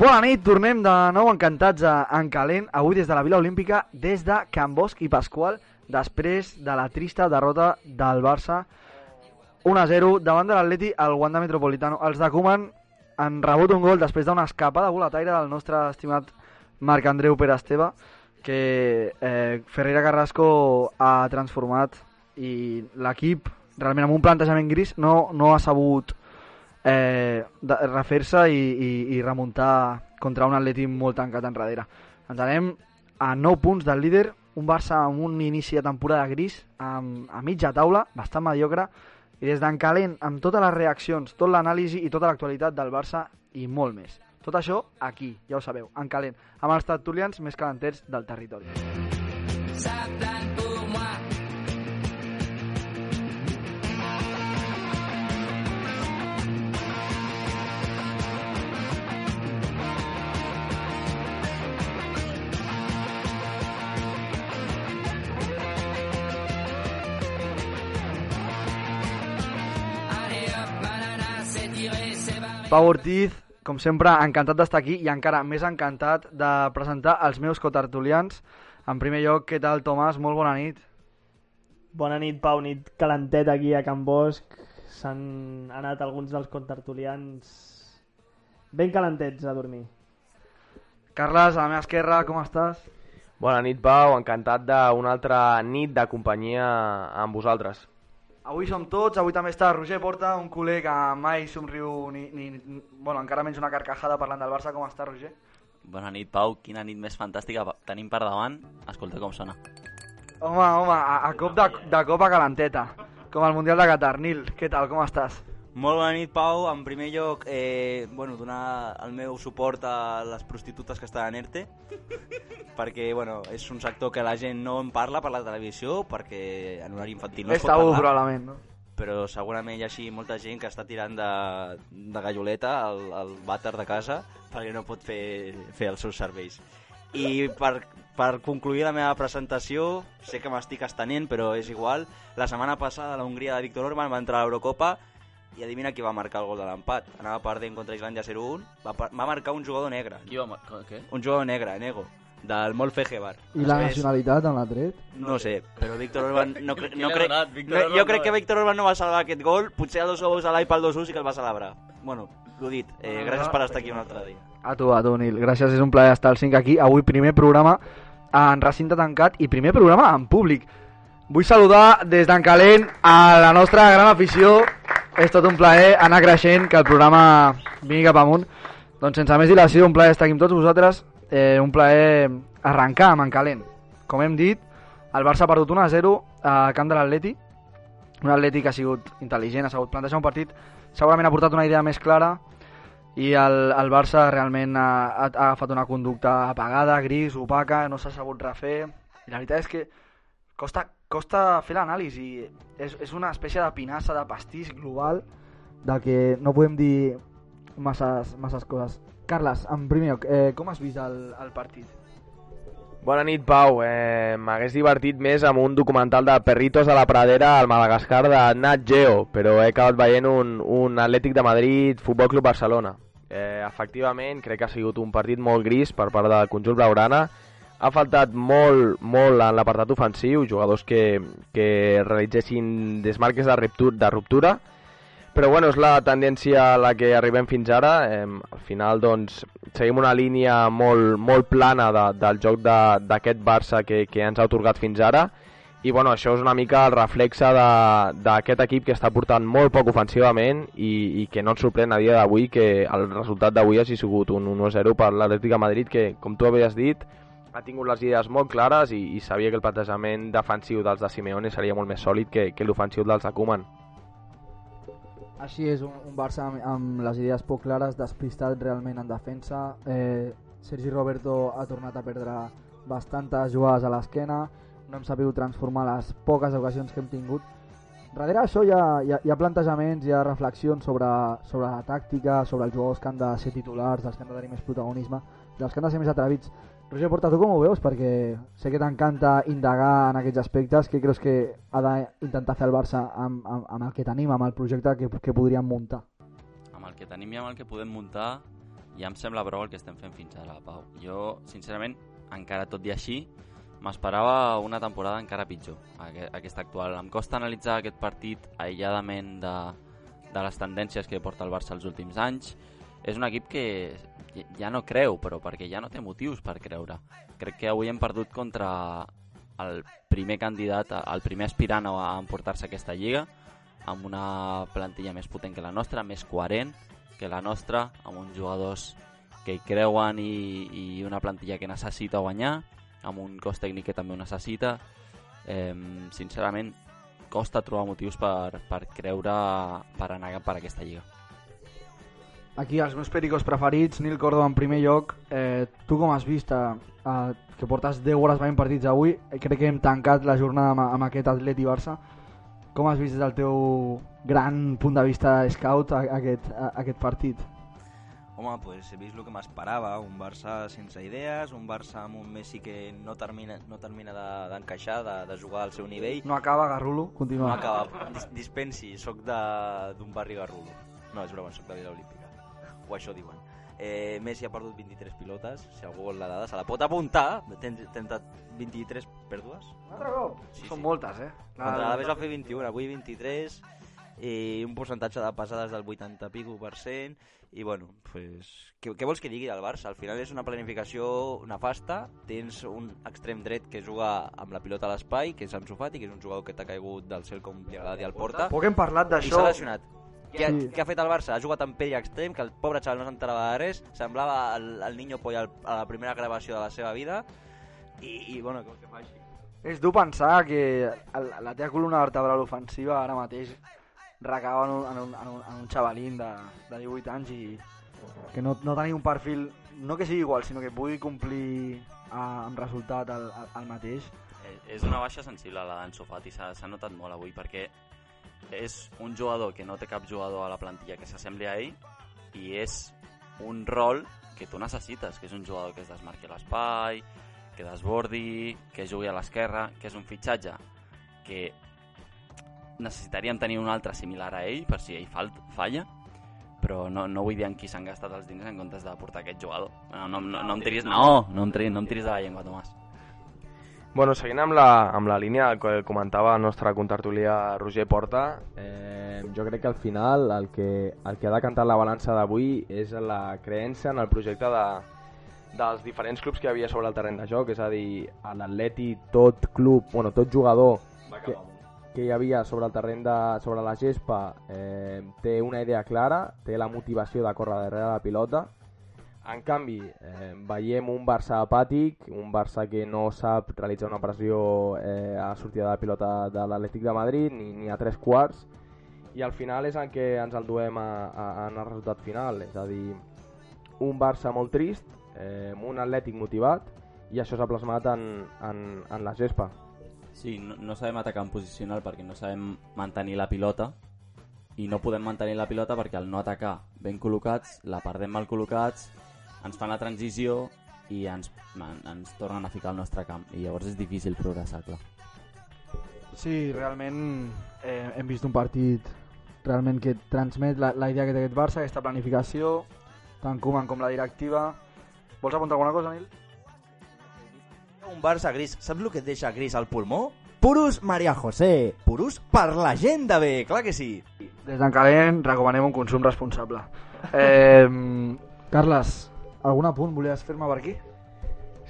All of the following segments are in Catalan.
Bona nit, tornem de nou encantats a En Calent, avui des de la Vila Olímpica, des de Can Bosch i Pasqual, després de la trista derrota del Barça 1-0 davant de l'Atleti al Wanda Metropolitano. Els de Koeman han rebut un gol després d'una escapada boletaire del nostre estimat Marc Andreu Pere Esteve, que eh, Ferreira Carrasco ha transformat i l'equip realment amb un plantejament gris no, no ha sabut eh, refer-se i, i, i remuntar contra un atleti molt tancat enrere. Ens anem a 9 punts del líder, un Barça amb un inici de temporada gris, amb, a mitja taula, bastant mediocre, i des d'en calent, amb totes les reaccions, tot l'anàlisi i tota l'actualitat del Barça i molt més. Tot això aquí, ja ho sabeu, en calent, amb els tertulians més calenters del territori. Ça Pau Ortiz, com sempre, encantat d'estar aquí i encara més encantat de presentar els meus cotertulians. En primer lloc, què tal, Tomàs? Molt bona nit. Bona nit, Pau, nit calentet aquí a Can Bosch. S'han anat alguns dels contertulians ben calentets a dormir. Carles, a la meva esquerra, com estàs? Bona nit, Pau. Encantat d'una altra nit de companyia amb vosaltres. Avui som tots, avui també està Roger Porta, un culer que mai somriu ni, ni, ni bueno, encara menys una carcajada parlant del Barça. Com està, Roger? Bona nit, Pau. Quina nit més fantàstica tenim per davant. Escolta com sona. Home, home, a, a cop de, de copa calenteta, com el Mundial de Qatar. Nil, què tal, com estàs? Molt bona nit, Pau. En primer lloc, eh, bueno, donar el meu suport a les prostitutes que estan en ERTE, perquè bueno, és un sector que la gent no en parla per la televisió, perquè en horari infantil no es pot parlar. probablement, no? però segurament hi ha així molta gent que està tirant de, de galloleta al, al vàter de casa perquè no pot fer, fer els seus serveis. I per, per concluir la meva presentació, sé que m'estic estenent, però és igual, la setmana passada la Hongria de Víctor Orban va entrar a l'Eurocopa i adivina qui va marcar el gol de l'empat. Anava perdent contra Islàndia 0-1, va, va marcar un jugador negre. Qui va mar- què? Un jugador negre, Nego, del Molfe Gebar. I la nacionalitat en l'atret? No sé, però Víctor Orban no, cre no crec... No, jo crec que? Víctor Orban no va salvar aquest gol, potser a dos ous a l'Ai pel 2-1 sí que el va celebrar. Bueno, l'ho dit, eh, gràcies per estar aquí un altre dia. A tu, a tu, Nil. Gràcies, és un plaer estar al 5 aquí. Avui primer programa en recinte tancat i primer programa en públic. Vull saludar des d'en calent a la nostra gran afició. És tot un plaer anar creixent, que el programa vingui cap amunt. Doncs sense més dilació, un plaer estar aquí amb tots vosaltres. Eh, un plaer arrencar amb en calent. Com hem dit, el Barça ha perdut 1-0 a camp de l'Atleti. Un Atleti que ha sigut intel·ligent, ha sabut plantejar un partit, segurament ha portat una idea més clara, i el, el Barça realment ha, ha, ha agafat una conducta apagada, gris, opaca, no s'ha sabut refer i la veritat és que costa, costa fer l'anàlisi és, és una espècie de pinassa de pastís global de que no podem dir masses, masses coses Carles, en primer lloc, eh, com has vist el, el partit? Bona nit, Pau. Eh, M'hagués divertit més amb un documental de Perritos a la Pradera al Madagascar de Nat Geo, però he acabat veient un, un Atlètic de Madrid, Futbol Club Barcelona. Eh, efectivament, crec que ha sigut un partit molt gris per part del conjunt blaugrana. Ha faltat molt, molt en l'apartat ofensiu, jugadors que, que realitzessin desmarques de ruptura, de ruptura però bueno, és la tendència a la que arribem fins ara. Eh, al final, doncs, seguim una línia molt, molt plana de, del joc de- d'aquest Barça que, que ens ha otorgat fins ara. I bueno, això és una mica el reflexe de- d'aquest equip que està portant molt poc ofensivament i, i que no ens sorprèn a dia d'avui que el resultat d'avui hagi sigut un 1-0 per l'Atlètic de Madrid que, com tu havies dit, ha tingut les idees molt clares i, i sabia que el plantejament defensiu dels de Simeone seria molt més sòlid que, que l'ofensiu dels de Koeman. Així és, un, un Barça amb, amb les idees poc clares, despistat realment en defensa. Eh, Sergi Roberto ha tornat a perdre bastantes jugades a l'esquena, no hem sabut transformar les poques ocasions que hem tingut. Darrere això hi ha, hi ha, hi ha plantejaments, hi ha reflexions sobre, sobre la tàctica, sobre els jugadors que han de ser titulars, dels que han de tenir més protagonisme, dels que han de ser més atrevits. Roger Porta, tu com ho veus? Perquè sé que t'encanta indagar en aquests aspectes. Què creus que ha d'intentar fer el Barça amb, amb, amb el que tenim, amb el projecte que, que podríem muntar? amb el que tenim i amb el que podem muntar ja em sembla prou el que estem fent fins ara, Pau. Jo, sincerament, encara tot i així, m'esperava una temporada encara pitjor, aqu- aquesta actual. Em costa analitzar aquest partit aïlladament de, de les tendències que porta el Barça els últims anys. És un equip que ja no creu, però perquè ja no té motius per creure. Crec que avui hem perdut contra el primer candidat, el primer aspirant a emportar-se aquesta lliga, amb una plantilla més potent que la nostra, més coherent que la nostra, amb uns jugadors que hi creuen i, i una plantilla que necessita guanyar, amb un cos tècnic que també ho necessita. Eh, sincerament, costa trobar motius per, per creure per anar per aquesta lliga. Aquí els meus pericos preferits, Nil Córdoba en primer lloc. Eh, tu com has vist eh, eh, que portes 10 hores veient partits avui? Eh, crec que hem tancat la jornada amb, amb aquest Atleti Barça. Com has vist des del teu gran punt de vista de scout a, aquest, a, aquest partit? Home, pues he vist el que m'esperava, un Barça sense idees, un Barça amb un Messi que no termina, no termina de- d'encaixar, de, de, jugar al seu nivell. No acaba, Garrulo? No Continua. acaba. Dis dispensi, sóc de- d'un barri garrulo. No, és broma, sóc de Vila Olímpica. O això diuen. Eh, Messi ha perdut 23 pilotes, si algú vol la dada, se la pot apuntar. Ten, ten 23 pèrdues. Un altre cop? Sí, Són sí. moltes, eh? Contra l'Aves va fer 21, avui 23 i un percentatge de passades del 80 pico per cent i bueno, pues, què, què vols que digui del Barça? Al final és una planificació nefasta, tens un extrem dret que juga amb la pilota a l'espai, que és Ansu Fati, que és un jugador que t'ha caigut del cel com li agrada dir al porta, Poc hem parlat i d'això. s'ha lesionat. Què, Sí. què ha fet el Barça? Ha jugat amb pell extrem, que el pobre xaval no s'enterava de res, semblava el, el niño al- a la primera gravació de la seva vida, i, i bueno, que faci? És dur pensar que el- la teva columna vertebral ofensiva ara mateix recava en un, en un, en un, en un xavalín de, de 18 anys i que no, no tenia un perfil, no que sigui igual, sinó que pugui complir a, amb resultat el, el, el mateix. Eh, és una baixa sensible la d'Ansu Fati, s'ha s'ha notat molt avui, perquè és un jugador que no té cap jugador a la plantilla que s'assembli a ell i és un rol que tu necessites, que és un jugador que es desmarqui a l'espai, que desbordi, que jugui a l'esquerra, que és un fitxatge que necessitaríem tenir un altre similar a ell per si ell fal falla, però no, no vull dir en qui s'han gastat els diners en comptes de portar aquest jugador. No, no, no, no em tiris, no, no em tiris, no em tiris de la llengua, Tomàs. Bueno, seguint amb la, amb la línia que comentava el nostre contertulià Roger Porta, eh, jo crec que al final el que, el que ha decantat la balança d'avui és la creença en el projecte de, dels diferents clubs que hi havia sobre el terreny de joc, és a dir, a l'Atleti tot club, bueno, tot jugador que, que hi havia sobre el terreny de, sobre la gespa eh, té una idea clara, té la motivació de córrer darrere la pilota, en canvi, eh, veiem un Barça apàtic, un Barça que no sap realitzar una pressió eh, a sortida de pilota de l'Atlètic de Madrid, ni, ni a tres quarts, i al final és en què ens el duem a, a, en el resultat final, és a dir, un Barça molt trist, eh, un Atlètic motivat, i això s'ha plasmat en, en, en la gespa. Sí, no, no sabem atacar en posicional perquè no sabem mantenir la pilota i no podem mantenir la pilota perquè al no atacar ben col·locats, la perdem mal col·locats, ens fan la transició i ens, en- ens tornen a ficar al nostre camp i llavors és difícil progressar, clar. Sí, realment eh, hem vist un partit realment que transmet la, la idea que té aquest Barça, aquesta planificació, tant Koeman com la directiva. Vols apuntar alguna cosa, Nil? Un Barça gris. Saps el que et deixa gris al pulmó? Purus Maria José. Purus per la gent de bé, clar que sí. Des d'en Calent recomanem un consum responsable. Eh, Carles, algun apunt volies fer-me per aquí?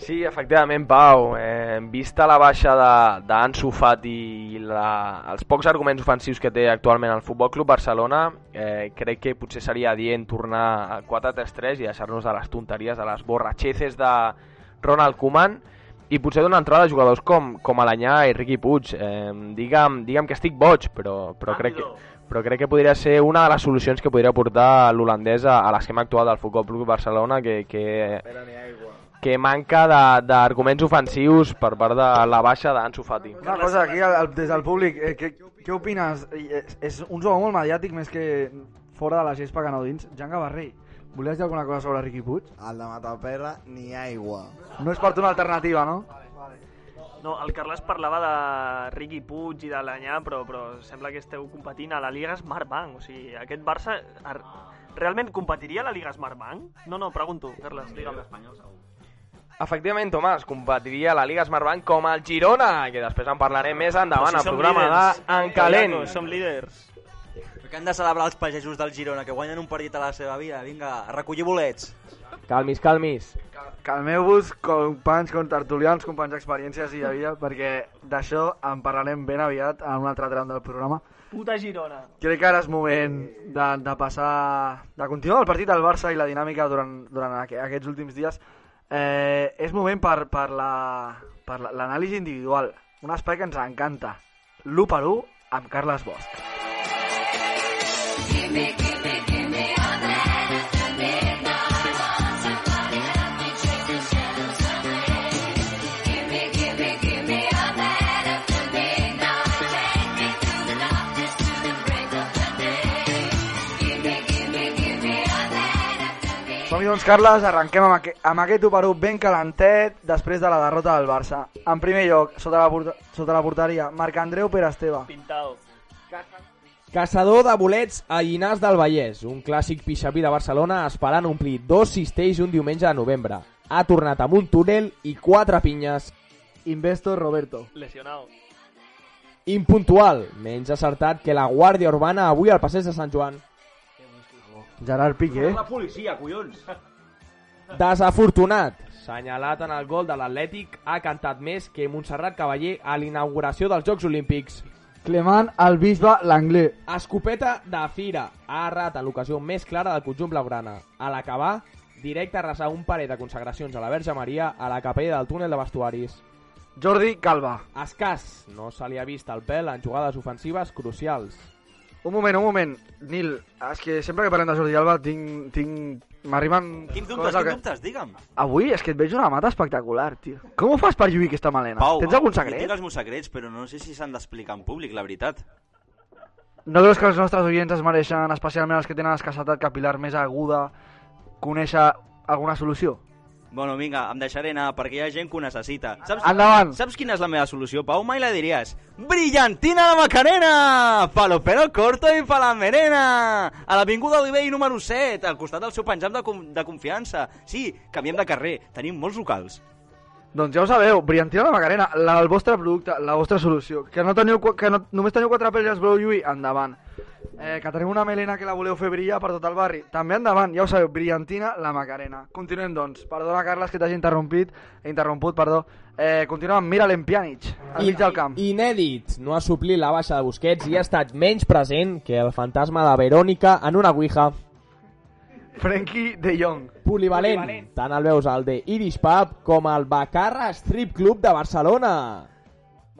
Sí, efectivament, Pau. Eh, vista la baixa de- d'Ansu Fati i la, els pocs arguments ofensius que té actualment el Futbol Club Barcelona, eh, crec que potser seria adient tornar al 4-3-3 i deixar-nos de les tonteries, de les borratxeces de Ronald Koeman i potser donar entrada a jugadors com, com Alanyà i Riqui Puig. Eh, digue'm, digue'm que estic boig, però, però, crec que, però crec que podria ser una de les solucions que podria portar l'holandès a, a l'esquema actual del Futbol Club Barcelona que, que, que manca de- d'arguments ofensius per part de la baixa d'Ansu Fati. Una cosa, aquí al- al- des del públic, eh, què, què opines? I, eh, És, un jugador molt mediàtic més que fora de la gespa que no dins. Jan Gavarrell, volies dir alguna cosa sobre Riqui Puig? El de Mataperra, ni aigua. No és per tu una alternativa, no? No, el Carles parlava de Riqui Puig i de l'Anyà, però, però sembla que esteu competint a la Liga Smartbank. O sigui, aquest Barça ar- realment competiria a la Liga Smartbank? No, no, pregunto, Carles, digue'm. Efectivament, Tomàs, competiria a la Liga Smartbank com el Girona, que després en parlarem més endavant al si programa líders. d'en Calent. Callacos, som líders. Que han de celebrar els pagesos del Girona, que guanyen un partit a la seva vida. Vinga, a recollir bolets. Calmis, calmis. Calmeu-vos, companys, contertulians, companys d'experiències i de vida, perquè d'això en parlarem ben aviat en un altre tram del programa. Puta Girona. Crec que ara és moment de, de passar, de continuar el partit del Barça i la dinàmica durant, durant aqu aquests últims dies. Eh, és moment per, per la- per la- l'anàlisi individual, un espai que ens encanta. L'1 per 1 amb Carles Bosch. Doncs, Carles, arrenquem amb, aqu amb aquest 1 per 1 ben calentet després de la derrota del Barça. En primer lloc, sota la, sota la porteria, Marc Andreu Pere Esteve. Pintado. Caçador de bolets a Llinars del Vallès, un clàssic pixapí de Barcelona esperant omplir dos cistells un diumenge de novembre. Ha tornat amb un túnel i quatre pinyes. Investor Roberto. Lesionado. Impuntual, menys acertat que la Guàrdia Urbana avui al passeig de Sant Joan. Gerard Piqué. La policia, collons. Desafortunat, senyalat en el gol de l'Atlètic, ha cantat més que Montserrat Cavaller a l'inauguració dels Jocs Olímpics. Clement el bisbe l'anglès. Escopeta de Fira ha errat en l'ocasió més clara del conjunt blaugrana. A l'acabar, directe a resar un parell de consagracions a la Verge Maria a la capella del túnel de vestuaris. Jordi Calva. Escàs, no se li ha vist el pèl en jugades ofensives crucials. Un moment, un moment. Nil, és que sempre que parlem de Jordi Alba tinc... tinc... M'arriben... Quins dubtes, quins dubtes, digue'm. Avui és que et veig una mata espectacular, tio. Com ho fas per lluir aquesta melena? Pau, Tens algun secret? Tinc els meus secrets, però no sé si s'han d'explicar en públic, la veritat. No creus que els nostres oients es mereixen, especialment els que tenen escassetat capilar més aguda, conèixer alguna solució? Bueno, vinga, em deixaré anar, perquè hi ha gent que ho necessita. Saps, Endavant. Saps quina és la meva solució, Pau? Mai la diries. Brillantina la Macarena! Pa lo pelo corto i pa la merena! A l'Avinguda Olivell número 7, al costat del seu penjam de, de confiança. Sí, canviem de carrer, tenim molts locals. Doncs ja ho sabeu, Brillantina la Macarena, la, el vostre producte, la vostra solució. Que, no teniu, qu- que no, només teniu quatre els voleu lluir, endavant. Eh, que teniu una melena que la voleu fer brillar per tot el barri, també endavant, ja ho sabeu, Brillantina la Macarena. Continuem doncs, perdona Carles que t'hagi interrompit, interromput, perdó. Eh, continuem amb Miralem Pjanic, al mig del camp. Inèdit, no ha suplit la baixa de Busquets i ha estat menys present que el fantasma de Verònica en una ouija. Frenkie de Jong. Polivalent, Polivalent. tant el veus al de Irish Pub com al Bacarra Strip Club de Barcelona.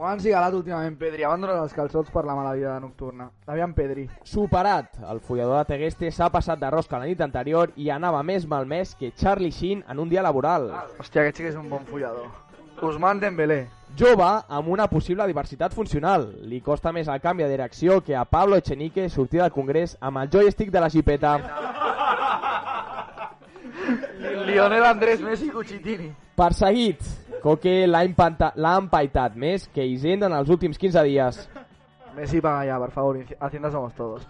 Molt encigalat últimament Pedri, abandona els calçots per la mala vida nocturna. Aviam Pedri. Superat, el follador de Tegueste s'ha passat de rosca la nit anterior i anava més malmès que Charlie Sheen en un dia laboral. Hòstia, aquest sí que és un bon follador. Usman Dembélé. Jove amb una possible diversitat funcional. Li costa més el canvi de direcció que a Pablo Echenique sortir del Congrés amb el joystick de la xipeta. Lionel Andrés Messi Cuchitini. Perseguit. Coque l'ha empaitat més que Hisenda en els últims 15 dies. Messi paga ya, por favor, Hacienda somos todos.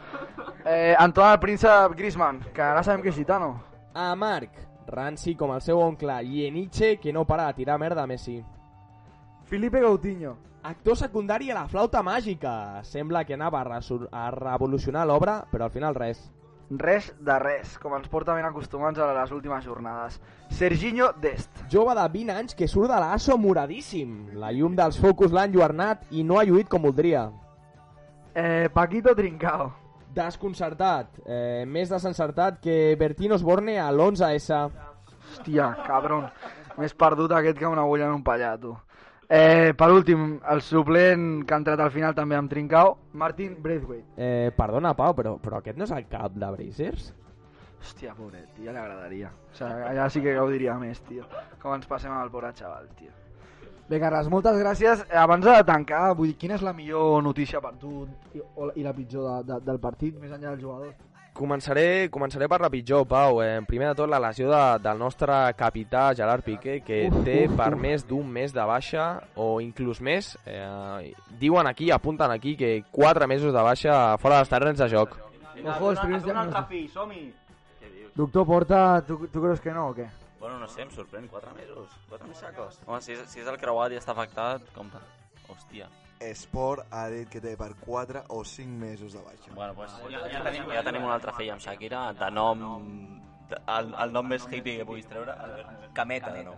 Eh, Antoine el Príncep Griezmann, que ara sabem que és gitano. A Marc, ranci com el seu oncle Ieniche, que no para de tirar merda a Messi. Felipe Coutinho. Actor secundari a la flauta màgica. Sembla que anava a, a revolucionar l'obra, però al final res. Res de res, com ens porta ben acostumats a les últimes jornades. Serginho Dest. Jove de 20 anys que surt de l'ASO moradíssim. La llum dels focus l'ha enlluernat i no ha lluït com voldria. Eh, Paquito Trincao. Desconcertat. Eh, més desencertat que Bertino Osborne a l'11S. Hòstia, cabron. Més perdut aquest que una agulla en un pallar, tu. Eh, per últim, el suplent que ha entrat al final també amb Trincao, Martin Braithwaite. Eh, perdona, Pau, però, però aquest no és el cap de Brazers? Hòstia, pobret, tio, ja li agradaria. O sigui, allà sí que gaudiria més, tio. Com ens passem amb el pobre xaval, tio. Bé, Carles, moltes gràcies. Abans de tancar, vull dir, quina és la millor notícia per tu i, o, i la pitjor de, de, del partit, més enllà del jugador? Començaré, començaré per la pitjor, Pau. Eh, primer de tot, la lesió de, del nostre capità Gerard Piqué, que Uf, té uf, per uf. més d'un mes de baixa, o inclús més. Eh, diuen aquí, apunten aquí, que 4 mesos de baixa fora dels terrenys de joc. Ojo, els primers diagnòstics. cafè, som-hi! Doctor Porta, tu, tu creus que no o què? Bueno, no sé, em sorprèn, 4 mesos. 4 mesacos. Home, si és, si és el creuat i està afectat, compte. Hòstia. Sport ha dit que té per 4 o 5 mesos de baixa. Bueno, pues, ja, ja, tenim, ja tenim una altra filla amb Shakira, de nom... de- El, el nom més hippie que puguis treure. Cameta, no?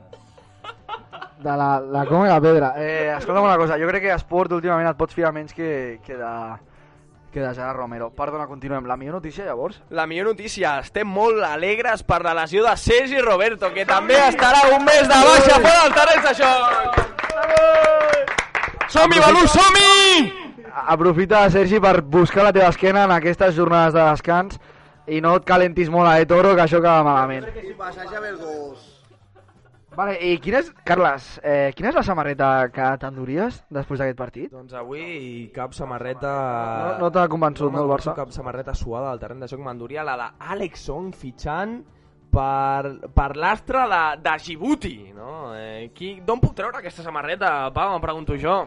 De la, la coma i la pedra. Eh, escolta'm una cosa, jo crec que a Esport últimament et pots fiar menys que, que de que de Gerard Romero. Perdona, continuem. La millor notícia, llavors? La millor notícia, estem molt alegres per la lesió de Sergi Roberto, que també estarà un mes de baixa fora del terreny de joc. Som-hi, Balú, som-hi! Aprofita, Sergi, per buscar la teva esquena en aquestes jornades de descans i no et calentis molt a Toro, que això acaba malament. Que si passeja el gos. Vale, i quina és, Carles, eh, quina és la samarreta que t'enduries després d'aquest partit? Doncs avui cap samarreta... No, no t'ha convençut, no, el Barça? Cap samarreta suada del terreny de joc m'enduria la d'Àlex Song fitxant per, per l'astre de, de Djibouti, no? Eh, qui, D'on puc treure aquesta samarreta, Pau, em pregunto jo.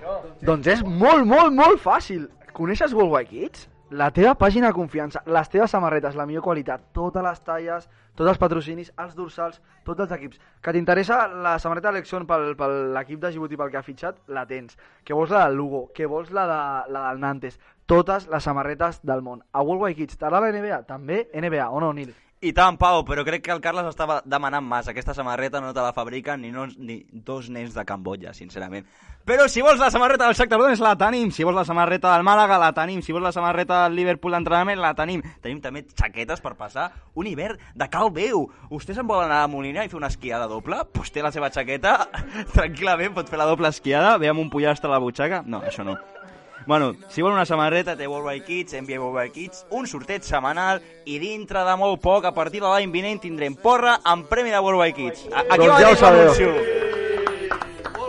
Doncs és molt, molt, molt fàcil. Coneixes Worldwide Kids? La teva pàgina de confiança, les teves samarretes, la millor qualitat, totes les talles, tots els patrocinis, els dorsals, tots els equips. Que t'interessa la samarreta d'elecció per, per l'equip de Djibouti pel que ha fitxat, la tens. Que vols la del Lugo, que vols la, de, la del Nantes, totes les samarretes del món. A Worldwide Kids, t'agrada la NBA? També NBA, o no, Nil? I tant, Pau, però crec que el Carles estava demanant massa. Aquesta samarreta no te la fabriquen ni, no, ni dos nens de Cambodja, sincerament. Però si vols la samarreta del Shakhtar Donetsk, la tenim. Si vols la samarreta del Màlaga, la tenim. Si vols la samarreta del Liverpool d'entrenament, la tenim. Tenim també xaquetes per passar un hivern de cal veu. Vostè se'n vol anar a Molina i fer una esquiada doble? Pues té la seva xaqueta, tranquil·lament pot fer la doble esquiada, ve amb un pollastre a la butxaca. No, això no. Bueno, si vol una samarreta, té Worldwide Kids, envia Worldwide Kids, un sorteig setmanal i dintre de molt poc, a partir de l'any vinent, tindrem porra amb premi de Worldwide Kids. A- Aquí Doncs ja ho sabeu.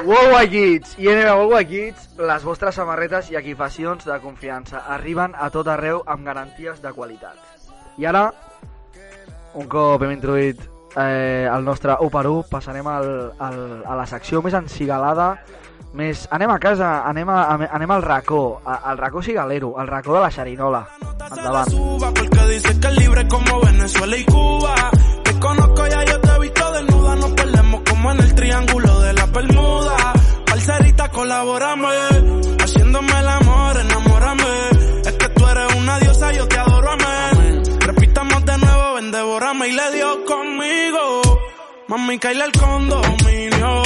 Worldwide Kids i NBA Worldwide Kids, les vostres samarretes i equipacions de confiança arriben a tot arreu amb garanties de qualitat. I ara, un cop hem introduït eh, el nostre 1 per 1, passarem al, al, a la secció més encigalada, més... Anem a casa, anem, a, anem al racó, al racó cigalero, al racó de la xerinola. Endavant. porque dice que es libre como Venezuela y Cuba. Te conozco ya, yo te he visto desnuda, nos perdemos como en el triángulo de la Bermuda. Parcerita, colabórame, haciéndome el amor, enamórame. Es que tú eres una diosa, yo te adoro, amén. Repitamos de nuevo, ven, devórame y le dio conmigo. Mami, caíle al condominio,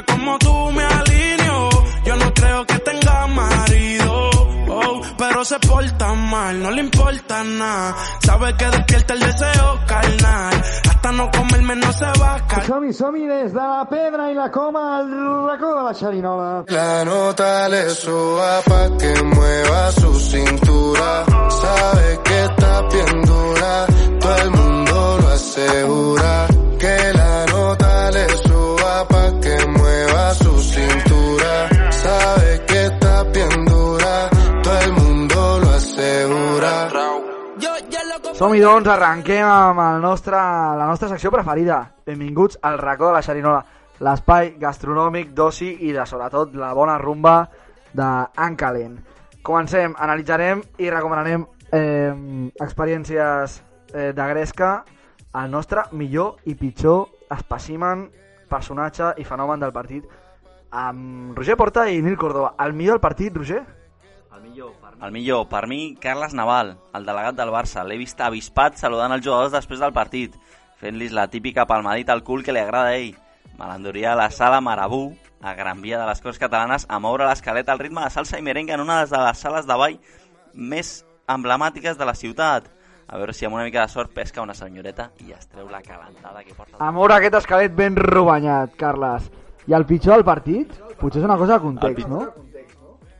como tú me alineo. Yo no creo que tenga marido, oh, pero se porta mal, no le importa nada. Sabe que despierta el deseo carnal, hasta no comerme no se va a caer. Som-hi, som-hi des de la pedra i la coma al racó de la xerinola. La nota le suba pa' que mueva su cintura. Sabe doncs arrenquem amb el nostre, la nostra secció preferida. Benvinguts al racó de la Xerinola, l'espai gastronòmic d'oci i de sobretot la bona rumba d'Ancalent. Comencem, analitzarem i recomanarem eh, experiències eh, de Gresca al nostre millor i pitjor espècimen, personatge i fenomen del partit amb Roger Porta i Nil Córdoba. El millor del partit, Roger? El millor, per mi. El millor, per mi, Carles Naval, el delegat del Barça. L'he vist avispat saludant els jugadors després del partit, fent-los la típica palmadita al cul que li agrada a ell. Malandoria a la sala Marabú, a Gran Via de les Corts Catalanes, a moure l'escaleta al ritme de salsa i merengue en una de les sales de ball més emblemàtiques de la ciutat. A veure si amb una mica de sort pesca una senyoreta i es treu la calentada que porta. A moure aquest esquelet ben robanyat, Carles. I el pitjor del partit? Potser és una cosa de context, no?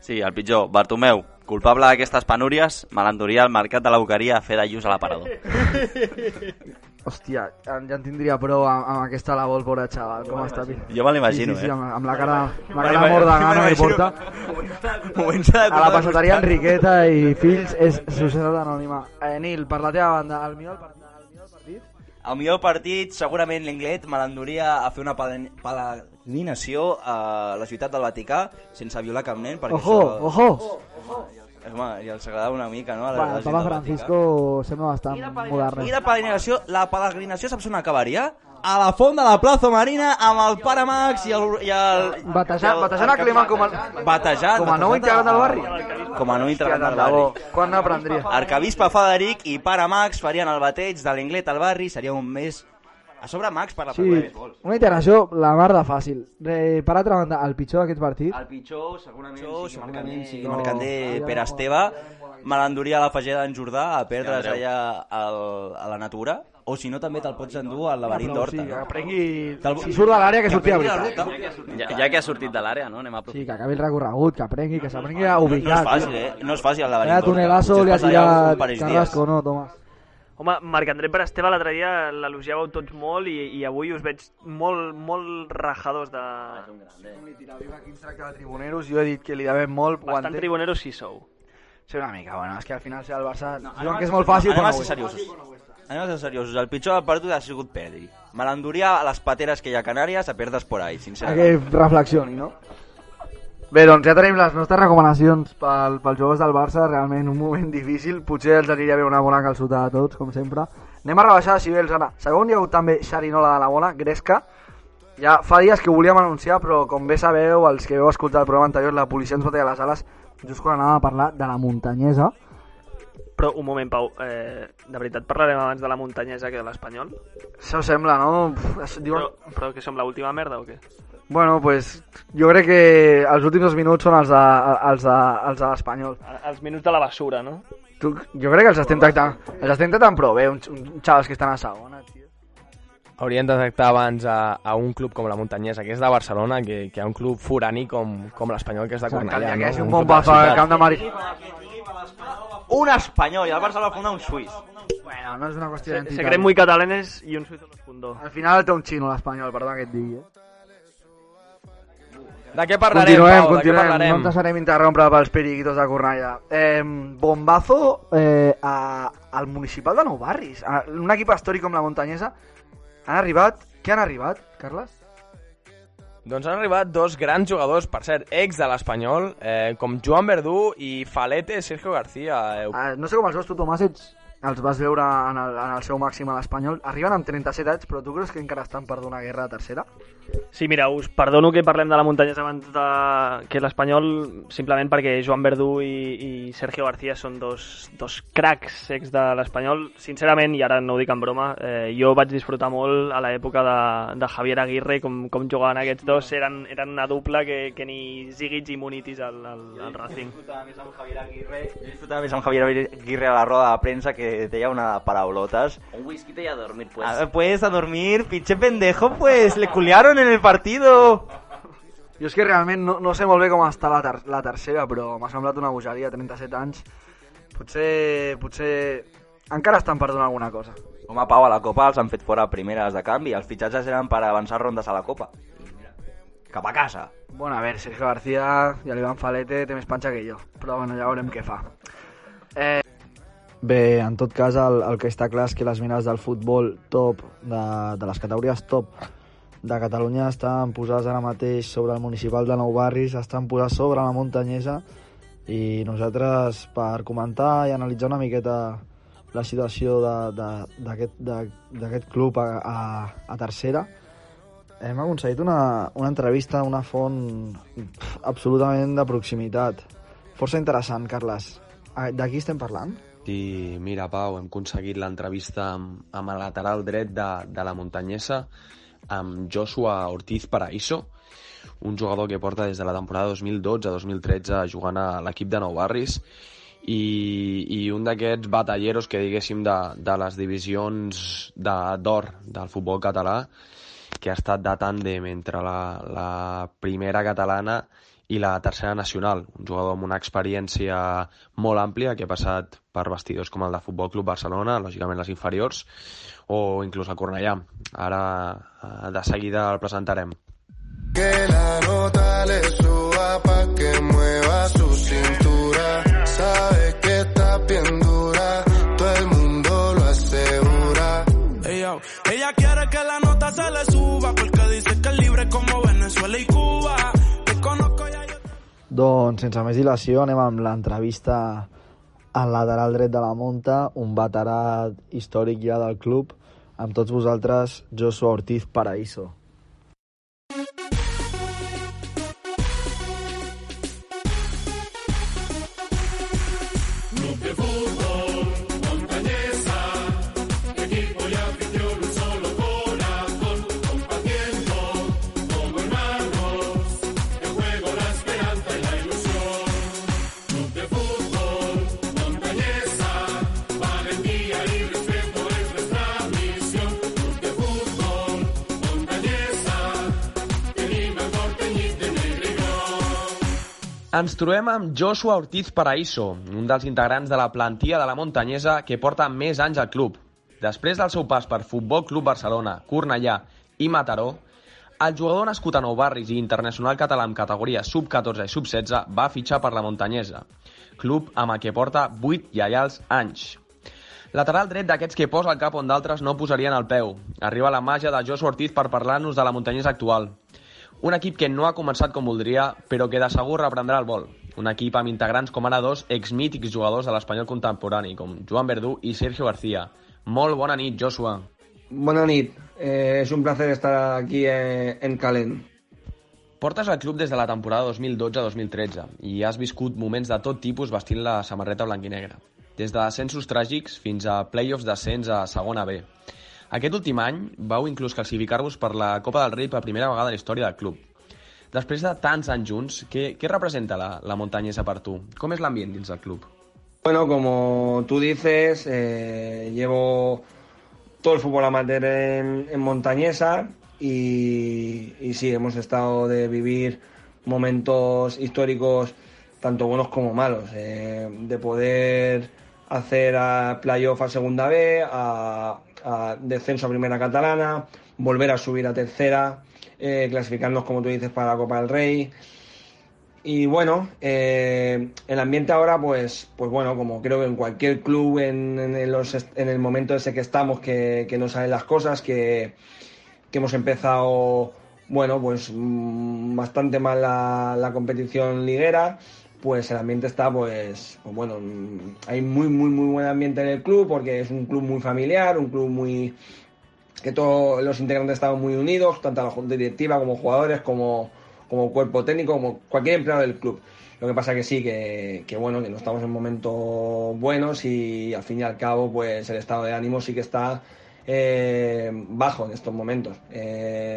Sí, el pitjor, Bartomeu, culpable d'aquestes penúries, malandoria al mercat de la Boqueria a fer de lluç a l'aparador. Hòstia, ja en tindria prou amb, amb aquesta labor, pobre xaval, com està. Jo me l'imagino, sí, sí, sí, eh? amb, amb la cara, amb la Me cara morta me gana que porta. Moments de A la passateria. Enriqueta i Fills és societat anònima. Eh, Nil, per la teva banda, el millor del partit? El millor partit, segurament l'Inglet melandoria a fer una pala- peregrinació a la ciutat del Vaticà sense violar cap nen. Perquè Ojo, això... ojo. Home, ja els agradava una mica, no? A la, Bueno, el Papa Francisco sembla bastant modern. I la peregrinació, la peregrinació saps on acabaria? A la font de la plaça Marina amb el pare Max i el... I el Batejant, batejant a Clement com a, Batejant, com a nou batejant integrant del barri. Com a nou integrant Hòstia, del barri. Quan n'aprendria? Arcabisbe Federic i pare Max farien el bateig de l'Inglet al barri, seria un mes... A sobre Max per la Sí, sí. gols. una integració la mar de fàcil. Eh, per altra banda, el pitjor d'aquest partit... El pitjor, segurament, Pitjor, sigui segurament Mercader, sigui no. Mercader Pere Esteve, Melandoria a la Fageda d'en Jordà, a perdre's allà al, a la natura, o si no també te'l pots endur al laberint d'Horta. sí, que aprengui- si surt de l'àrea, que surti la veritat. Ja, ja que ha sortit de l'àrea, no? Anem a Sí, que acabi el recorregut, que aprengui, que s'aprengui a ubicar. No és fàcil, eh? No és fàcil el laberint d'Horta. tunelazo Si li ha un tirat. Carrasco, no, Tomàs? Home, Marc-André Per Esteve l'altre dia l'elogiàveu tots molt i, i avui us veig molt, molt rajadors de... Aquí ens tracta de tribuneros, jo he dit que li devem molt. Bastant tribuneros sí sou. Sí, una mica, bueno, és que al final ser el Barça... No, diuen que és molt fàcil, però a no ho és. Anem a ser seriosos. El pitjor del partit ha sigut Pedri. Melandoria a les pateres que hi ha a Canàries a perdre's por ahí, A sincerament. que reflexioni, no? Bé, doncs ja tenim les nostres recomanacions pel, pels jugadors del Barça, realment un moment difícil, potser els aniria bé una bona calçota a tots, com sempre. Anem a rebaixar decibels ara. Segon hi ha hagut també Xarinola de la Bona, Gresca. Ja fa dies que ho volíem anunciar, però com bé sabeu, els que veu escoltar el programa anterior, la policia ens va tallar les ales just quan anàvem a parlar de la muntanyesa. Però un moment, Pau, eh, de veritat parlarem abans de la muntanyesa que de l'Espanyol? Això sembla, no? Pff, diuen... Però, però que som l'última merda o què? Bueno, pues jo crec que els últims dos minuts són els de, els de, els de l'Espanyol. Els minuts de la basura, no? Tu, jo crec que els estem tractant, els estem tractant prou bé, uns, uns xavals que estan a segona, tio. Haurien de tractar abans a, a un club com la Muntanyesa, que és de Barcelona, que, que a un club foraní com, com l'Espanyol, que és de Cornellà. que no? és un bon paso al camp de Mari. Un espanyol, i el Barça va fundar un suís. Bueno, no és una qüestió Se, d'entitat. se creen muy catalanes i un suïsso los fundó. Al final té un xino l'Espanyol, perdó que et digui. Eh? De què parlarem, continuem, Pau? De què continuem. parlarem? No ens deixarem interrompre pels periquitos de Cornellà. Eh, bombazo eh, a, al municipal de Nou Barris. A, un equip històric com la Muntanyesa. Han arribat... Què han arribat, Carles? Doncs han arribat dos grans jugadors, per cert, ex de l'Espanyol, eh, com Joan Verdú i Falete Sergio García. Eh, Uh, no sé com els veus tu, Tomàs, ets, els vas veure en el, en el seu màxim a l'Espanyol. Arriben amb 37 anys, però tu creus que encara estan per donar guerra a tercera? Sí, mira, us perdono que parlem de la muntanyesa abans de... que l'Espanyol, simplement perquè Joan Verdú i, i Sergio García són dos, dos cracs ex de l'Espanyol. Sincerament, i ara no ho dic en broma, eh, jo vaig disfrutar molt a l'època de, de Javier Aguirre, com, com jugaven aquests dos, eren, eren una dupla que, que ni Zigic i Munitis al, al, al Racing. disfrutava més amb Javier Aguirre, jo disfrutava més amb Javier Aguirre a la roda de premsa que deia una paraulotes. Un whisky y a dormir, pues. A ver, pues a dormir, pinche pendejo, pues le culiaron en el partido. Jo és que realment no, no sé molt bé com està la, ter la tercera, però m'ha semblat una bogeria, 37 anys. Potser, potser encara estan per donar alguna cosa. Home, Pau, a la Copa els han fet fora primeres de canvi. Els fitxatges eren per avançar rondes a la Copa. Cap a casa. Bueno, a veure, Sergio García i l'Ivan Falete té més panxa que jo, però bueno, ja veurem què fa. Eh, Bé, en tot cas, el, el que està clar és que les mines del futbol top, de, de les categories top de Catalunya estan posades ara mateix sobre el municipal de Nou Barris, estan posades sobre la muntanyesa i nosaltres, per comentar i analitzar una miqueta la situació d'aquest club a, a, a tercera, hem aconseguit una, una entrevista a una font absolutament de proximitat. Força interessant, Carles. De qui estem parlant? I mira, Pau, hem aconseguit l'entrevista amb, amb el lateral dret de, de la muntanyesa, amb Joshua Ortiz Paraíso, un jugador que porta des de la temporada 2012-2013 jugant a l'equip de Nou Barris, i, i un d'aquests batalleros que diguéssim de, de les divisions d'or de, del futbol català, que ha estat de tàndem entre la, la primera catalana i la tercera nacional, un jugador amb una experiència molt àmplia que ha passat per vestidors com el de Futbol Club Barcelona, lògicament les inferiors, o inclús a Cornellà. Ara eh, de seguida el presentarem. Que la nota le suba pa' que mueva su Doncs, sense més dilació, anem amb l'entrevista al lateral dret de la Monta, un veterà històric ja del club, amb tots vosaltres, Joshua Ortiz Paraíso. Ens trobem amb Joshua Ortiz Paraíso, un dels integrants de la plantilla de la muntanyesa que porta més anys al club. Després del seu pas per Futbol Club Barcelona, Cornellà i Mataró, el jugador nascut a Nou Barris i internacional català en categoria sub-14 i sub-16 va fitxar per la muntanyesa, club amb el que porta 8 lleials anys. Lateral dret d'aquests que posa el cap on d'altres no posarien el peu. Arriba la màgia de Joshua Ortiz per parlar-nos de la muntanyesa actual. Un equip que no ha començat com voldria, però que de segur reprendrà el vol. Un equip amb integrants com ara dos exmítics jugadors de l'espanyol contemporani, com Joan Verdú i Sergio García. Molt bona nit, Joshua. Buena nit, Eh, es un placer estar aquí eh, en Calent. Portes el club des de la temporada 2012-2013 i has viscut moments de tot tipus vestint la samarreta blanquinegra. Des de ascensos tràgics fins a playoffs d'ascens a segona B. Aquest últim any vau inclús classificar-vos per la Copa del Rei per primera vegada a la història del club. Després de tants anys junts, què, representa la, la muntanyesa per tu? Com és l'ambient dins del club? Bueno, como tú dices, eh, llevo todo el fútbol amateur en, en Montañesa y, y sí, hemos estado de vivir momentos históricos tanto buenos como malos, eh, de poder hacer a playoff a segunda B, a, a descenso a primera catalana, volver a subir a tercera, eh, clasificarnos como tú dices para la Copa del Rey, y bueno, eh, el ambiente ahora, pues, pues bueno, como creo que en cualquier club, en, los en el momento ese que estamos, que, que no salen las cosas, que, que hemos empezado, bueno, pues mm, bastante mal la, la competición liguera, pues el ambiente está, pues, pues bueno, mm, hay muy, muy, muy buen ambiente en el club, porque es un club muy familiar, un club muy, que todos los integrantes estamos muy unidos, tanto la directiva como jugadores, como, como cuerpo técnico, como cualquier empleado del club. Lo que pasa que sí, que, que bueno, que no estamos en momentos buenos y al fin y al cabo, pues el estado de ánimo sí que está eh, bajo en estos momentos. Eh,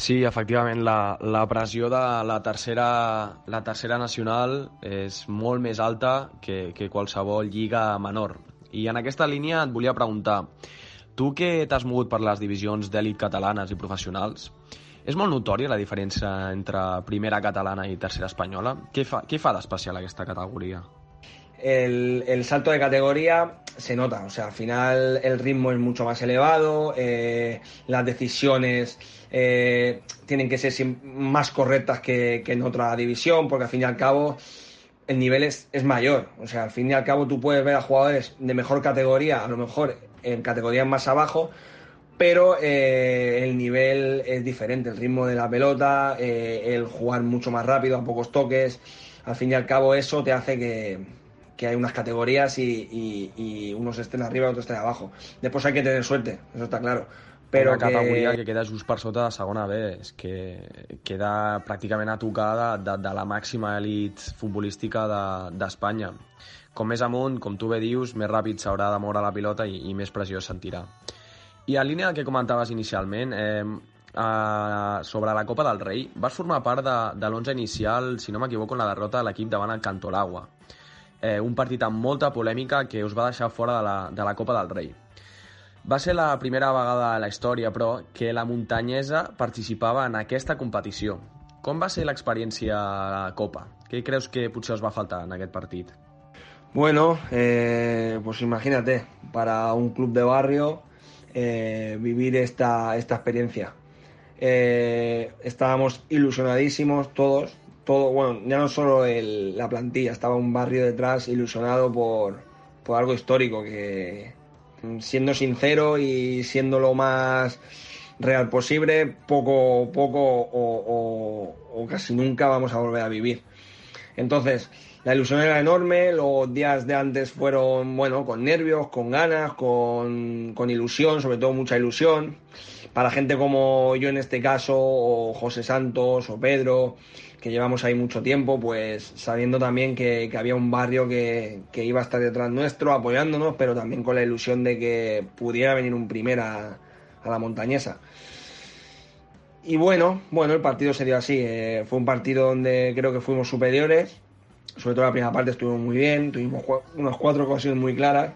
Sí, efectivament, la, la pressió de la tercera, la tercera nacional és molt més alta que, que qualsevol lliga menor. I en aquesta línia et volia preguntar, tu que t'has mogut per les divisions d'èlit catalanes i professionals, és molt notòria la diferència entre primera catalana i tercera espanyola? Què fa, què fa d'especial aquesta categoria? El, salto de categoría se nota, o sea, al final el ritmo es mucho más elevado, eh, las decisiones eh, tienen que ser más correctas que, en otra división, porque al fin y al cabo el nivel es, mayor. O sea, al fin y al cabo tú puedes ver a jugadores de mejor categoría, a lo mejor en categorías más abajo, pero eh, el nivel es diferente, el ritmo de la pelota, el jugar mucho más rápido, a pocos toques, al fin y al cabo eso te hace que, que hay unas categorías y, y- y unos estén arriba y otros estén abajo. Después hay que tener suerte, eso está claro. Pero una que- categoria que queda just per sota de segona B, és que queda pràcticament a tocar de, de, de la màxima elit futbolística de- d'Espanya. Com més amunt, com tu bé dius, més ràpid s'haurà de moure la pilota i, i més pressió es sentirà. I en línia del que comentaves inicialment, eh, eh, sobre la Copa del Rei, vas formar part de, de l'11 inicial, si no m'equivoco, en la derrota de l'equip davant el Cantolagua. Eh, un partit amb molta polèmica que us va deixar fora de la, de la Copa del Rei. Va ser la primera vegada a la història, però, que la muntanyesa participava en aquesta competició. Com va ser l'experiència a la Copa? Què creus que potser us va faltar en aquest partit? Bueno, eh, pues imagínate, para un club de barrio eh, vivir esta, esta experiencia. Eh, estábamos ilusionadísimos todos, todo, bueno, ya no solo la plantilla, estaba un barrio detrás ilusionado por, por algo histórico que, siendo sincero y siendo lo más real posible, poco, poco o casi nunca vamos a volver a vivir. Entonces, la ilusión era enorme, los días de antes fueron, bueno, con nervios, con ganas, con, con ilusión, sobre todo mucha ilusión. Para gente como yo en este caso, o José Santos, o Pedro, que llevamos ahí mucho tiempo, pues sabiendo también que, que había un barrio que, que iba a estar detrás nuestro, apoyándonos, pero también con la ilusión de que pudiera venir un primera a la montañesa. Y bueno, bueno, el partido se dio así. eh, fue un partido donde creo que fuimos superiores. Sobre todo la primera parte estuvimos muy bien. Tuvimos unas cuatro ocasiones muy claras.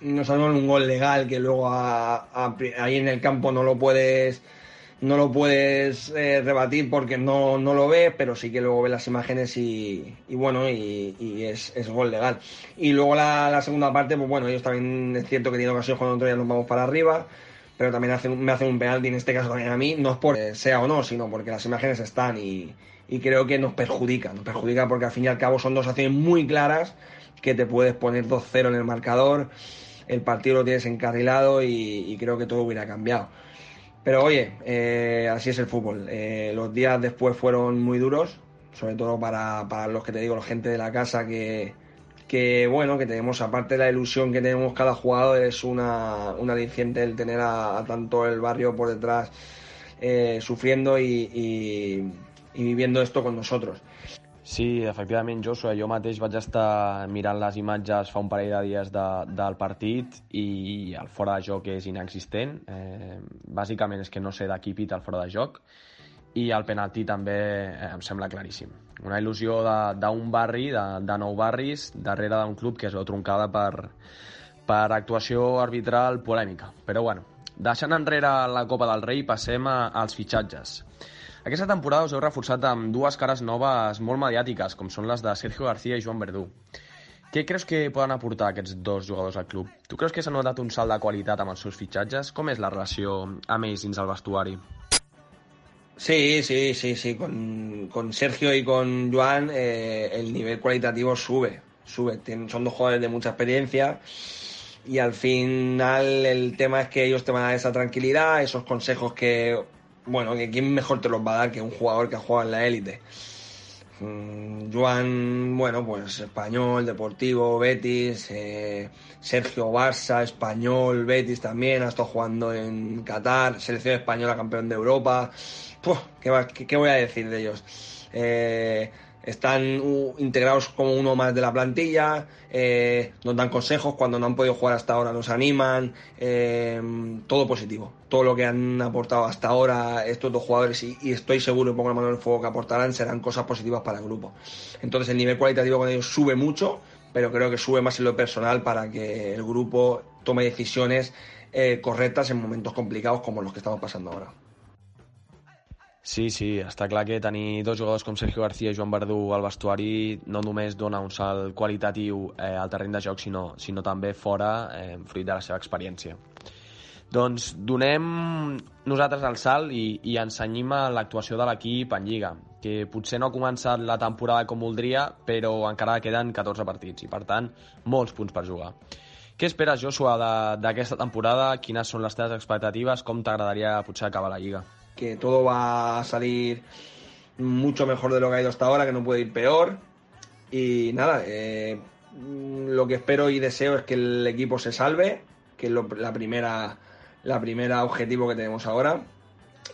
Nos salieron un gol legal que luego a- ahí en el campo no lo puedes no lo puedes eh, rebatir porque no, no lo ves, pero sí que luego ves las imágenes y, bueno, y, es, es gol legal. Y luego la, segunda parte, pues bueno, ellos también es cierto que tienen ocasiones cuando nosotros ya nos vamos para arriba, pero también hacen, me hacen un penalti en este caso también a mí, no es por sea o no, sino porque las imágenes están y, creo que nos perjudica, nos perjudica porque al fin y al cabo son dos acciones muy claras que te puedes poner 2-0 en el marcador, el partido lo tienes encarrilado y creo que todo hubiera cambiado. Pero oye, eh, así es el fútbol. Eh, los días después fueron muy duros, sobre todo para, para los que te digo, la gente de la casa que, que bueno, que tenemos, aparte de la ilusión que tenemos cada jugador, es una, un aliciente el tener a, tanto el barrio por detrás eh, sufriendo y- y viviendo esto con nosotros. Sí, efectivament, Joshua, jo mateix vaig estar mirant les imatges fa un parell de dies de, del partit i el fora de joc és inexistent. Eh, bàsicament és que no sé de qui pita el fora de joc i el penalti també eh, em sembla claríssim. Una il·lusió d'un barri, de, de nou barris, darrere d'un club que es veu troncada per, per actuació arbitral polèmica. Però bueno, deixant enrere la Copa del Rei, passem a, als fitxatges. Aquesta temporada us heu reforçat amb dues cares noves molt mediàtiques, com són les de Sergio García i Joan Verdú. Què creus que poden aportar aquests dos jugadors al club? Tu creus que s'ha notat un salt de qualitat amb els seus fitxatges? Com és la relació amb ells dins el? Sí, sí, sí, sí. Con, con Sergio y con Joan eh, el nivel cualitativo sube, sube. Son dos jugadores de mucha experiencia y al final el tema es que ellos te van a dar esa tranquilidad, esos consejos que, bueno, que quién mejor te los va a dar que un jugador que ha jugado en la élite. Mm, Joan, bueno, pues español, deportivo, Betis, eh, Sergio Barça, español, Betis también, ha estado jugando en Qatar, selección española campeón de Europa. Puf, ¿qué, va- qué- qué voy a decir de ellos? Eh, están integrados como uno más de la plantilla, eh, nos dan consejos cuando no han podido jugar hasta ahora, nos animan, eh, todo positivo. Todo lo que han aportado hasta ahora estos dos jugadores y, y estoy seguro y pongo la mano en el fuego que aportarán serán cosas positivas para el grupo. Entonces el nivel cualitativo con ellos sube mucho, pero creo que sube más en lo personal para que el grupo tome decisiones eh, correctas en momentos complicados como los que estamos pasando ahora. Sí, sí, està clar que tenir dos jugadors com Sergio García i Joan Verdú al vestuari no només dona un salt qualitatiu eh, al terreny de joc, sinó, sinó també fora, eh, fruit de la seva experiència. Doncs donem nosaltres el salt i, i ensenyim a l'actuació de l'equip en Lliga. que potser no ha començat la temporada com voldria, però encara queden 14 partits i, per tant, molts punts per jugar. Què esperes, Joshua, d'aquesta temporada? Quines són les teves expectatives? Com t'agradaria potser acabar la Lliga? Que todo va a salir mucho mejor de lo que ha ido hasta ahora, que no puede ir peor. Y nada, eh, lo que espero y deseo es que el equipo se salve, que es la primera la primera objetivo que tenemos ahora.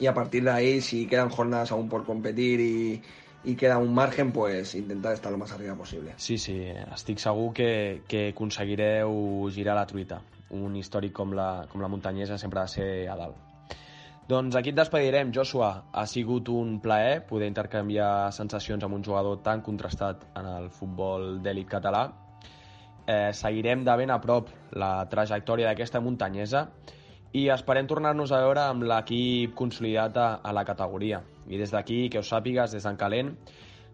Y a partir de ahí, si quedan jornadas aún por competir y, y queda un margen, pues intentar estar lo más arriba posible. Sí, sí, estic segur que, que aconseguireu girar la truita. Un històric com la, com la muntanyesa sempre ha de. Doncs aquí et despedirem, Joshua. Ha sigut un plaer poder intercanviar sensacions amb un jugador tan contrastat en el futbol d'èlit català. Eh, seguirem de ben a prop la trajectòria d'aquesta muntanyesa i esperem tornar-nos a veure amb l'equip consolidat a, a la categoria. I des d'aquí, que ho sàpigues, des d'en Calent,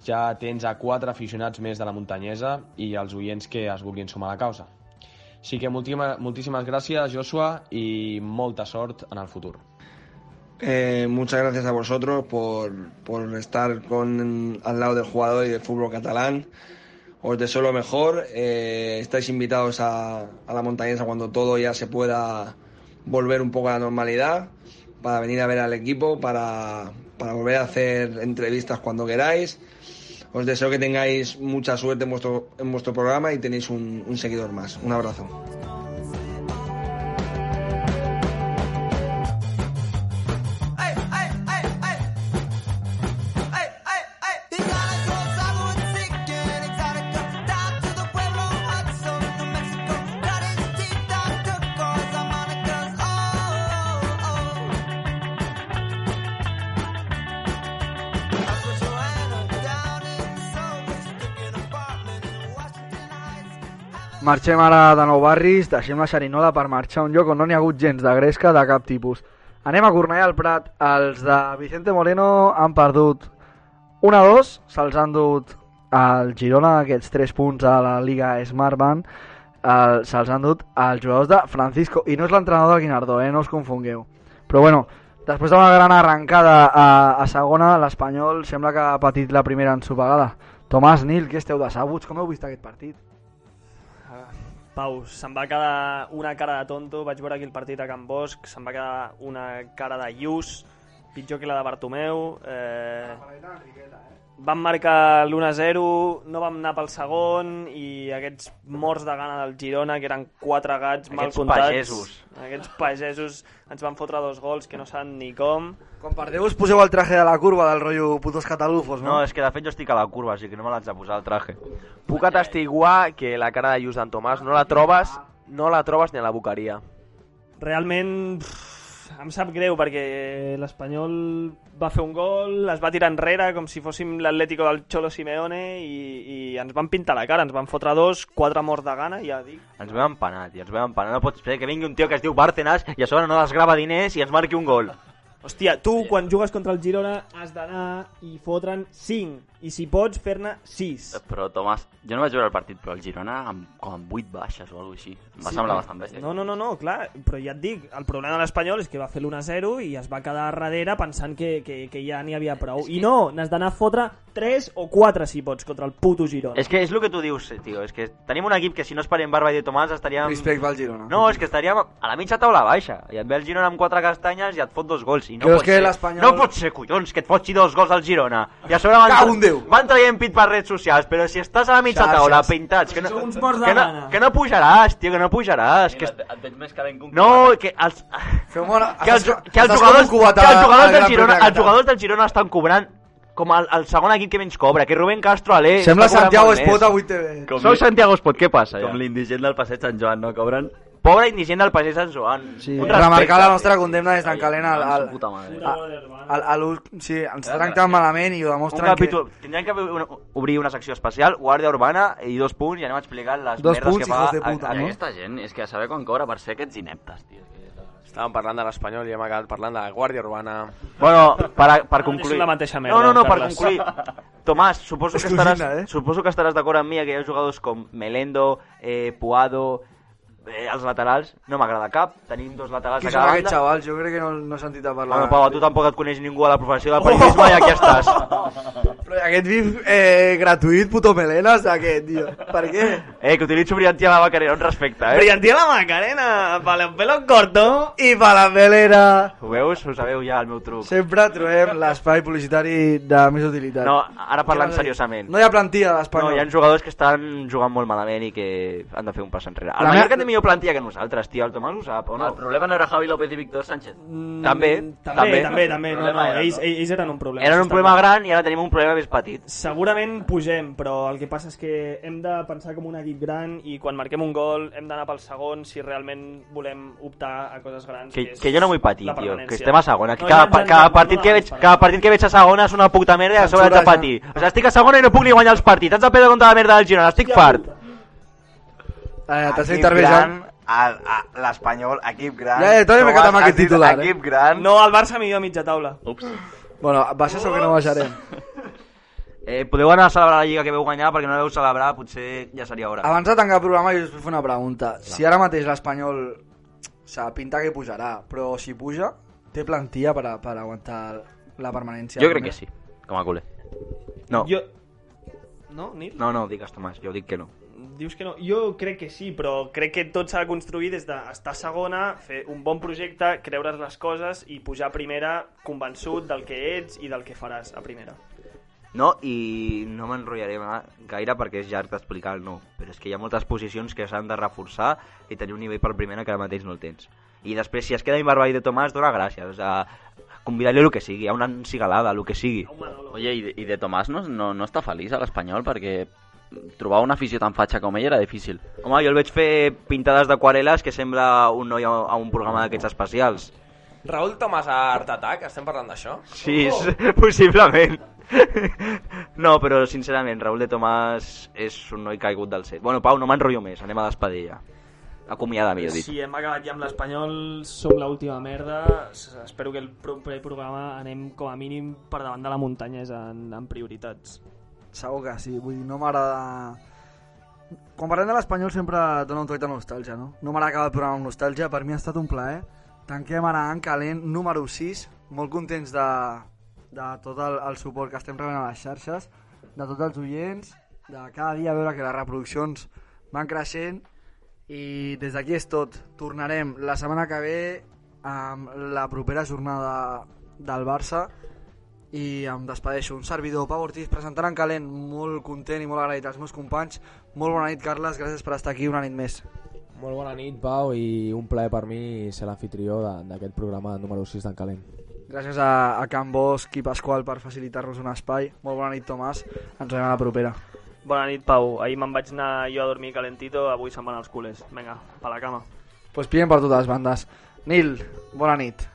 ja tens a quatre aficionats més de la muntanyesa i els oients que es vulguin sumar a la causa. Així que moltíssimes gràcies, Joshua, i molta sort en el futur. Eh, muchas gracias a vosotros por, por estar con, al lado del jugador y del fútbol catalán. Os deseo lo mejor. Eh, estáis invitados a, a la montañesa cuando todo ya se pueda volver un poco a la normalidad, para venir a ver al equipo, para, para volver a hacer entrevistas cuando queráis. Os deseo que tengáis mucha suerte en vuestro, en vuestro programa y tenéis un, un seguidor más. Un abrazo. Marxem ara de nou barris, deixem la xerinola per marxar a un lloc on no n'hi ha hagut gens de gresca de cap tipus. Anem a Cornellà al Prat. Els de Vicente Moreno han perdut 1-2, se'ls han dut al Girona aquests 3 punts a la Liga Smartbank, el, se'ls han dut als jugadors de Francisco, i no és l'entrenador del Guinardó, eh, no us confongueu. Però bueno, després d'una gran arrencada a, a segona, l'Espanyol sembla que ha patit la primera ensopegada. Tomàs, Nil, què esteu decebuts? Com heu vist aquest partit? Pau, se'm va quedar una cara de tonto, vaig veure aquí el partit a Can Bosch, se'm va quedar una cara de lluç, pitjor que la de Bartomeu. Eh... Vam marcar l'1-0, no vam anar pel segon i aquests morts de gana del Girona, que eren quatre gats mal Aquests comptats. pagesos. Aquests pagesos ens van fotre dos gols que no saben ni com. Quan perdeu us poseu el traje de la curva del rotllo putos catalufos, no? No, és que de fet jo estic a la curva, així que no me l'haig de posar el traje. Puc atestiguar que la cara de lluç d'en Tomàs no la trobes no la trobes ni a la boqueria. Realment pff, em sap greu perquè l'Espanyol va fer un gol, es va tirar enrere com si fóssim l'Atlético del Cholo Simeone i, i ens van pintar la cara, ens van fotre dos, quatre morts de gana, ja dic. Ens vam empanat, i ens vam empanat. No pots fer que vingui un tio que es diu Bárcenas i a sobre no desgrava diners i ens marqui un gol. Hòstia, tu quan jugues contra el Girona has d'anar i fotre'n 5 i si pots fer-ne 6. Però, Tomàs, jo no vaig veure el partit, però el Girona amb, com amb 8 baixes o alguna així. Em va Sí, semblar però- bastant bèstia. No, no, no, no, clar, però ja et dic, el problema de l'Espanyol és que va fer l'1-0 i es va quedar darrere pensant que, que, que ja n'hi havia prou. I no, n'has d'anar a fotre 3 o 4 si pots contra el puto Girona. És que és el que tu dius, tio. És que tenim un equip que si no esperem Barba i de Tomàs estaríem... Respecte al Girona. No, és que estaríem a la mitja taula baixa. I et ve el Girona amb quatre castanyes i et fot dos gols. I no Creus pot que ser. l'Espanyol- No pot ser, collons, que et fotxi dos gols al Girona. I a sobre van, Cago Déu. van traient pit per redes socials, però si estàs a la mitja Xarxes. taula pintats, que no, morts de que no, que no pujaràs, tio, que no pujaràs. Que... Et, et veig més calent que un No, que els... Que els, que els jugadors, que els a- jugadors al del Girona, els jugadors del Girona estan cobrant com el, el segon equip que menys cobra, que Rubén Castro Ale Sembla està cobrant Santiago Espot a 8TV. Com Sou Santiago Espot, què passa? Com Ja? l'indigent del passeig Sant Joan, no? Cobren... Pobre indigent del Pagès Sant Joan. Sí, Un remarcar la nostra condemna des d'en Calent al, al, Su puta madre. al, al, al, sí, ens tracten malament i ho Un demostren capítol, tindrem que una, obrir una secció especial, Guàrdia Urbana i dos punts i anem a explicar les Dos merdes que fa de puta, a, no? aquesta gent, és que a saber quan cobra per ser aquests ineptes, tio. Que... Estàvem parlant de l'Espanyol i hem acabat parlant de la Guàrdia Urbana. Bueno, per, per No concluir... la mateixa merda, no, no, no, per concluir... Tomàs, suposo que, estaràs, eh? suposo que estaràs d'acord amb mi que hi ha jugadors com Melendo, eh, Puado, eh, els laterals no m'agrada cap. Tenim dos laterals Qui a són cada aquests banda. xavals? Jo crec que no, no he sentit a parlar. Bueno, Pau, a tu tampoc et coneix ningú a la professió del periodisme i aquí estàs. Però i aquest bif eh, gratuït, puto melenes, aquest, tio. Per què? Eh, que utilitzo brillantia a la Macarena, un respecte, eh? Brillantia la Macarena, para el pelo corto. I per la melera. Ho veus? Ho sabeu ja, el meu truc. Sempre trobem l'espai publicitari de més utilitat. No, ara parlant a seriosament. No hi ha plantilla No, d'Espanyol. hi ha jugadors que estan jugant molt malament i que han de fer un pas enrere. El La Mallorca té millor plantilla que nosaltres, tio. El Tomàs ho sap, o no? El problema no era Javi López i Víctor Sánchez. Mm, També, També, també, també. No, no, era, ells, ells eren un problema. Eren un problema gran i ara tenim un problema més petit. Segurament pugem, però el que passa és que hem de pensar com un equip gran i quan marquem un gol hem d'anar pel segon si realment volem optar a coses grans. Que, és que jo no vull patir, tio, que estem a segona. Que No, cada, ja- ja- cada, partit no que veig, cada partit que veig a segona és una puta merda i a sobre haig de patir. O sigui, estic a segona i no puc ni guanyar els partits. Haig de perdre contra la merda del Girona, estic fart. Eh, T'has Equip intervejant. gran, l'Espanyol, equip gran. Ja, ja, també m'he quedat amb aquest titular, eh? Equip gran. No, el Barça millor a mitja taula. Ups. Bueno, baixes o que no baixarem? Eh, podeu anar a celebrar la Lliga que veu guanyar perquè no la veu celebrar, potser ja seria hora. Abans de tancar el programa jo us vull fer una pregunta. Si ara mateix l'Espanyol o sigui, pinta que pujarà, però si puja, té plantilla per, a, per aguantar la permanència? Jo crec que sí, com a culer. No. Jo... No, Nil? No, no, digues, Tomàs, jo dic que no. Dius que no? Jo crec que sí, però crec que tot s'ha de construir des d'estar segona, fer un bon projecte, creure's les coses i pujar a primera convençut del que ets i del que faràs a primera. No, i no m'enrotllaré gaire perquè és llarg d'explicar el no, però és que hi ha moltes posicions que s'han de reforçar i tenir un nivell per primera que ara mateix no el tens. I després, si es queda Imbarba i de Tomàs, dona gràcies. O sea, convidar-li el que sigui, a una cigalada, el que sigui. Oye, i de, i de Tomàs no, no, no està feliç a l'Espanyol perquè trobar una afició tan fatxa com ell era difícil. Home, jo el veig fer pintades d'aquarel·les que sembla un noi a, a un programa d'aquests especials. Raül Tomàs a Art Attack, estem parlant d'això? Sí, oh. possiblement. no, però sincerament, Raúl de Tomàs és un noi caigut del set. Bueno, Pau, no m'enrotllo més, anem a despedir ja. Acomiada, millor dit. Si hem acabat ja amb l'Espanyol, som l'última merda. Espero que el proper programa anem com a mínim per davant de la muntanyesa en, en prioritats. Segur que sí, vull dir, no m'agrada... Quan parlem de l'Espanyol sempre dona un toc de nostàlgia, no? No m'agrada acabar el programa amb nostàlgia, per mi ha estat un plaer. Tanquem ara en calent número 6, molt contents de, de tot el, el suport que estem rebent a les xarxes, de tots els oients, de cada dia veure que les reproduccions van creixent i des d'aquí és tot. Tornarem la setmana que ve amb la propera jornada del Barça i em despedeixo. Un servidor, Pau Ortiz, presentant en calent, molt content i molt agraït als meus companys. Molt bona nit, Carles, gràcies per estar aquí una nit més. Molt bona nit, Pau, i un plaer per mi ser l'anfitrió de- d'aquest programa número 6 d'en Calent. Gràcies a, a Can Bosch i Pasqual per facilitar-nos un espai. Molt bona nit, Tomàs. Ens veiem a la propera. Bona nit, Pau. Ahir me'n vaig anar jo a dormir calentito, avui se'n van els culers. Vinga, pa la cama. Pues piden per totes les bandes. Nil, bona nit.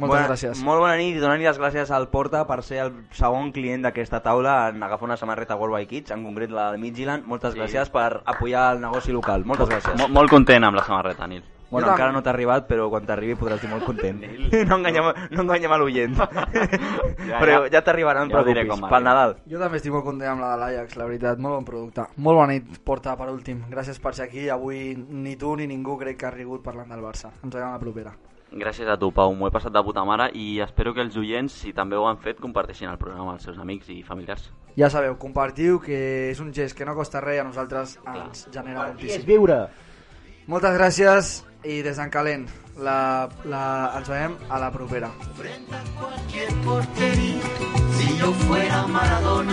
Moltes bona, gràcies. Molt bona nit i donar-li les gràcies al Porta per ser el segon client d'aquesta taula en agafar una samarreta World by Kids, en concret la de Midtjylland. Moltes Sí. gràcies per apoyar el negoci local. Moltes gràcies. Molt, molt content amb la samarreta, Nil. Bueno, Jo encara no t'ha arribat, però quan t'arribi podràs dir molt content. no enganyem, no enganyem a l'oient. però ja et ja ho diré preocupis. com. Pel Nadal. Jo també estic molt content amb la de l'Ajax, la veritat. Molt bon producte. Molt bona nit, Porta, per últim. Gràcies per ser aquí. Avui ni tu ni ningú crec que ha rigut parlant del Barça. Ens veiem a la propera. Gràcies a tu, Pau. M'ho he passat de puta mare i espero que els oients, si també ho han fet, comparteixin el programa amb els seus amics i familiars. Ja sabeu, compartiu, que és un gest que no costa res i a nosaltres ens genera moltíssim. viure. Moltes gràcies i des d'en calent la, la, ens veiem a la propera. cualquier portería. Si yo fuera Maradona,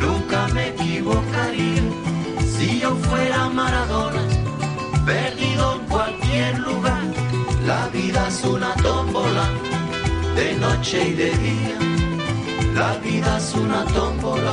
nunca me equivocaría. Si yo fuera Maradona, perdido en cualquier lugar. La vida es una tómbola, de noche y de día. La vida es una tómbola,